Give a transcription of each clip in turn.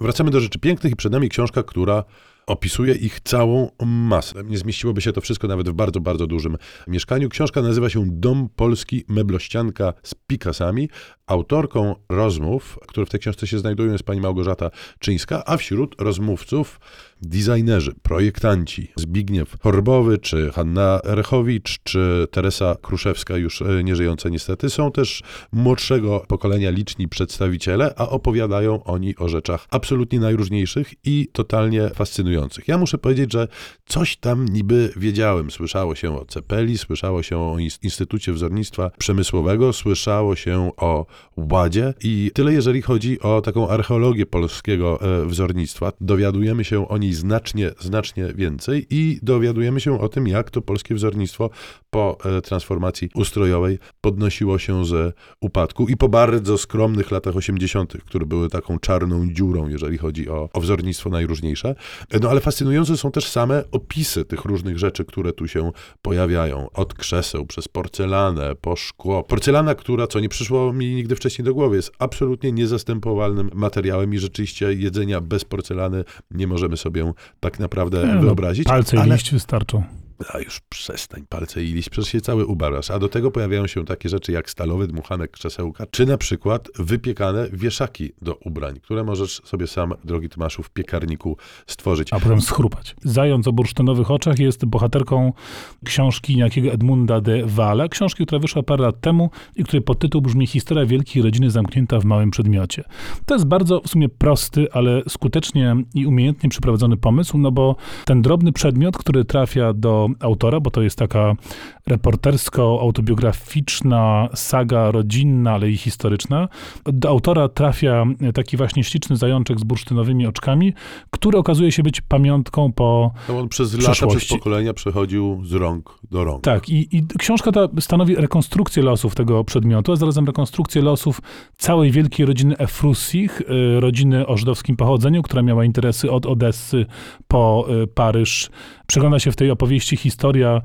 Wracamy do rzeczy pięknych i przed nami książka, która opisuje ich całą masę. Nie zmieściłoby się to wszystko nawet w bardzo, bardzo dużym mieszkaniu. Książka nazywa się Dom Polski Meblościanka z Pikasami. Autorką rozmów, które w tej książce się znajdują, jest pani Małgorzata Czyńska, a wśród rozmówców designerzy, projektanci Zbigniew Horbowy, czy Hanna Rechowicz, czy Teresa Kruszewska, już e, nieżyjąca niestety. Są też młodszego pokolenia liczni przedstawiciele, a opowiadają oni o rzeczach absolutnie najróżniejszych i totalnie fascynujących. Ja muszę powiedzieć, że coś tam niby wiedziałem. Słyszało się o Cepeli, słyszało się o Instytucie Wzornictwa Przemysłowego, słyszało się o Ładzie i tyle jeżeli chodzi o taką archeologię polskiego e, wzornictwa. Dowiadujemy się o niej znacznie, znacznie więcej i dowiadujemy się o tym, jak to polskie wzornictwo po e, transformacji ustrojowej podnosiło się ze upadku i po bardzo skromnych latach 80., które były taką czarną dziurą, jeżeli chodzi o, o wzornictwo najróżniejsze. E, no ale fascynujące są też same opisy tych różnych rzeczy, które tu się pojawiają. Od krzeseł, przez porcelanę, po szkło. Porcelana, która, co nie przyszło mi nigdy wcześniej do głowy, jest absolutnie niezastępowalnym materiałem i rzeczywiście jedzenia bez porcelany nie możemy sobie tak naprawdę no, wyobrazić. Palce ale... i liść wystarczą a już przestań, palce i liść, przecież się cały ubarasz. A do tego pojawiają się takie rzeczy jak stalowy dmuchanek krzesełka, czy na przykład wypiekane wieszaki do ubrań, które możesz sobie sam, drogi Tomaszu, w piekarniku stworzyć. A potem schrupać. Zając o bursztynowych oczach jest bohaterką książki niejakiego Edmunda de Walle, książki, która wyszła parę lat temu i której podtytuł brzmi Historia wielkiej rodziny zamknięta w małym przedmiocie. To jest bardzo w sumie prosty, ale skutecznie i umiejętnie przeprowadzony pomysł, no bo ten drobny przedmiot, który trafia do autora, bo to jest taka reportersko-autobiograficzna saga rodzinna, ale i historyczna. Do autora trafia taki właśnie śliczny zajączek z bursztynowymi oczkami, który okazuje się być pamiątką po no on przez lata, przez pokolenia przechodził z rąk do rąk. Tak, i, i książka ta stanowi rekonstrukcję losów tego przedmiotu, a zarazem rekonstrukcję losów całej wielkiej rodziny Efrusich, y, rodziny o żydowskim pochodzeniu, która miała interesy od Odessy po y, Paryż. Przegląda się w tej opowieści historia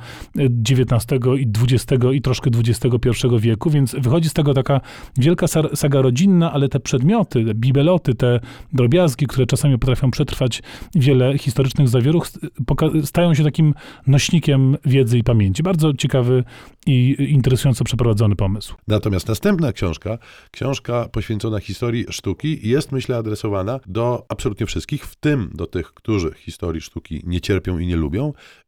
XIX i XX i troszkę XXI wieku, więc wychodzi z tego taka wielka saga rodzinna, ale te przedmioty, te bibeloty, te drobiazgi, które czasami potrafią przetrwać wiele historycznych zawieruch, stają się takim nośnikiem wiedzy i pamięci. Bardzo ciekawy i interesująco przeprowadzony pomysł. Natomiast następna książka, książka poświęcona historii sztuki, jest myślę adresowana do absolutnie wszystkich, w tym do tych, którzy historii sztuki nie cierpią i nie lubią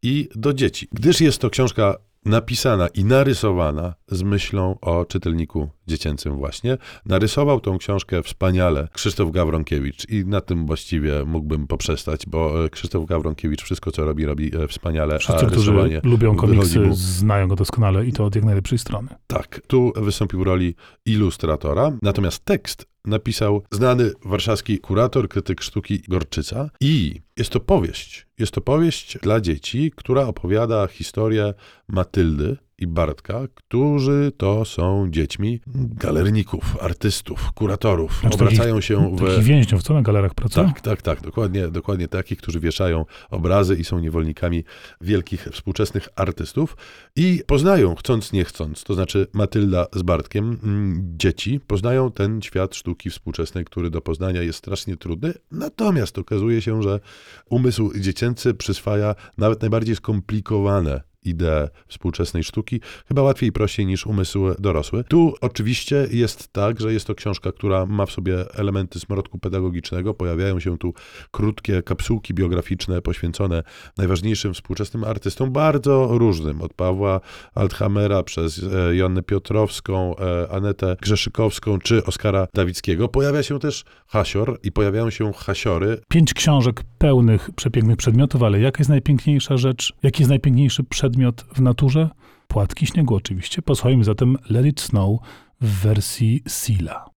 i do dzieci. Gdyż jest to książka napisana i narysowana z myślą o czytelniku dziecięcym właśnie. Narysował tą książkę wspaniale Krzysztof Gawronkiewicz i na tym właściwie mógłbym poprzestać, bo e, Krzysztof Gawronkiewicz wszystko, co robi, robi e, wspaniale. Wszyscy, którzy lubią komiksy, mu... znają go doskonale i to od jak najlepszej strony. Tak, tu wystąpił w roli ilustratora, natomiast tekst napisał znany warszawski kurator, krytyk sztuki Gorczyca i jest to powieść. Jest to powieść dla dzieci, która opowiada historię Matyldy, i Bartka, którzy to są dziećmi galerników, artystów, kuratorów. Znaczy, Obracają takich, się w... Takich więźniów, co na galerach pracują? Tak, tak, tak, dokładnie, dokładnie takich, którzy wieszają obrazy i są niewolnikami wielkich współczesnych artystów i poznają, chcąc nie chcąc, to znaczy Matylda z Bartkiem, mm, dzieci, poznają ten świat sztuki współczesnej, który do poznania jest strasznie trudny, natomiast okazuje się, że umysł dziecięcy przyswaja nawet najbardziej skomplikowane ideę współczesnej sztuki, chyba łatwiej i prościej niż umysł dorosły. Tu oczywiście jest tak, że jest to książka, która ma w sobie elementy smrodku pedagogicznego. Pojawiają się tu krótkie kapsułki biograficzne poświęcone najważniejszym współczesnym artystom, bardzo różnym, od Pawła Althamera przez e, Joannę Piotrowską, e, Anetę Grzeszykowską czy Oskara Dawickiego. Pojawia się też hasior i pojawiają się hasiory. Pięć książek pełnych przepięknych przedmiotów, ale jaka jest najpiękniejsza rzecz, jaki jest najpiękniejszy przedmiot przedmiot w naturze? Płatki śniegu oczywiście. Posłuchajmy zatem Let It Snow w wersji Sila.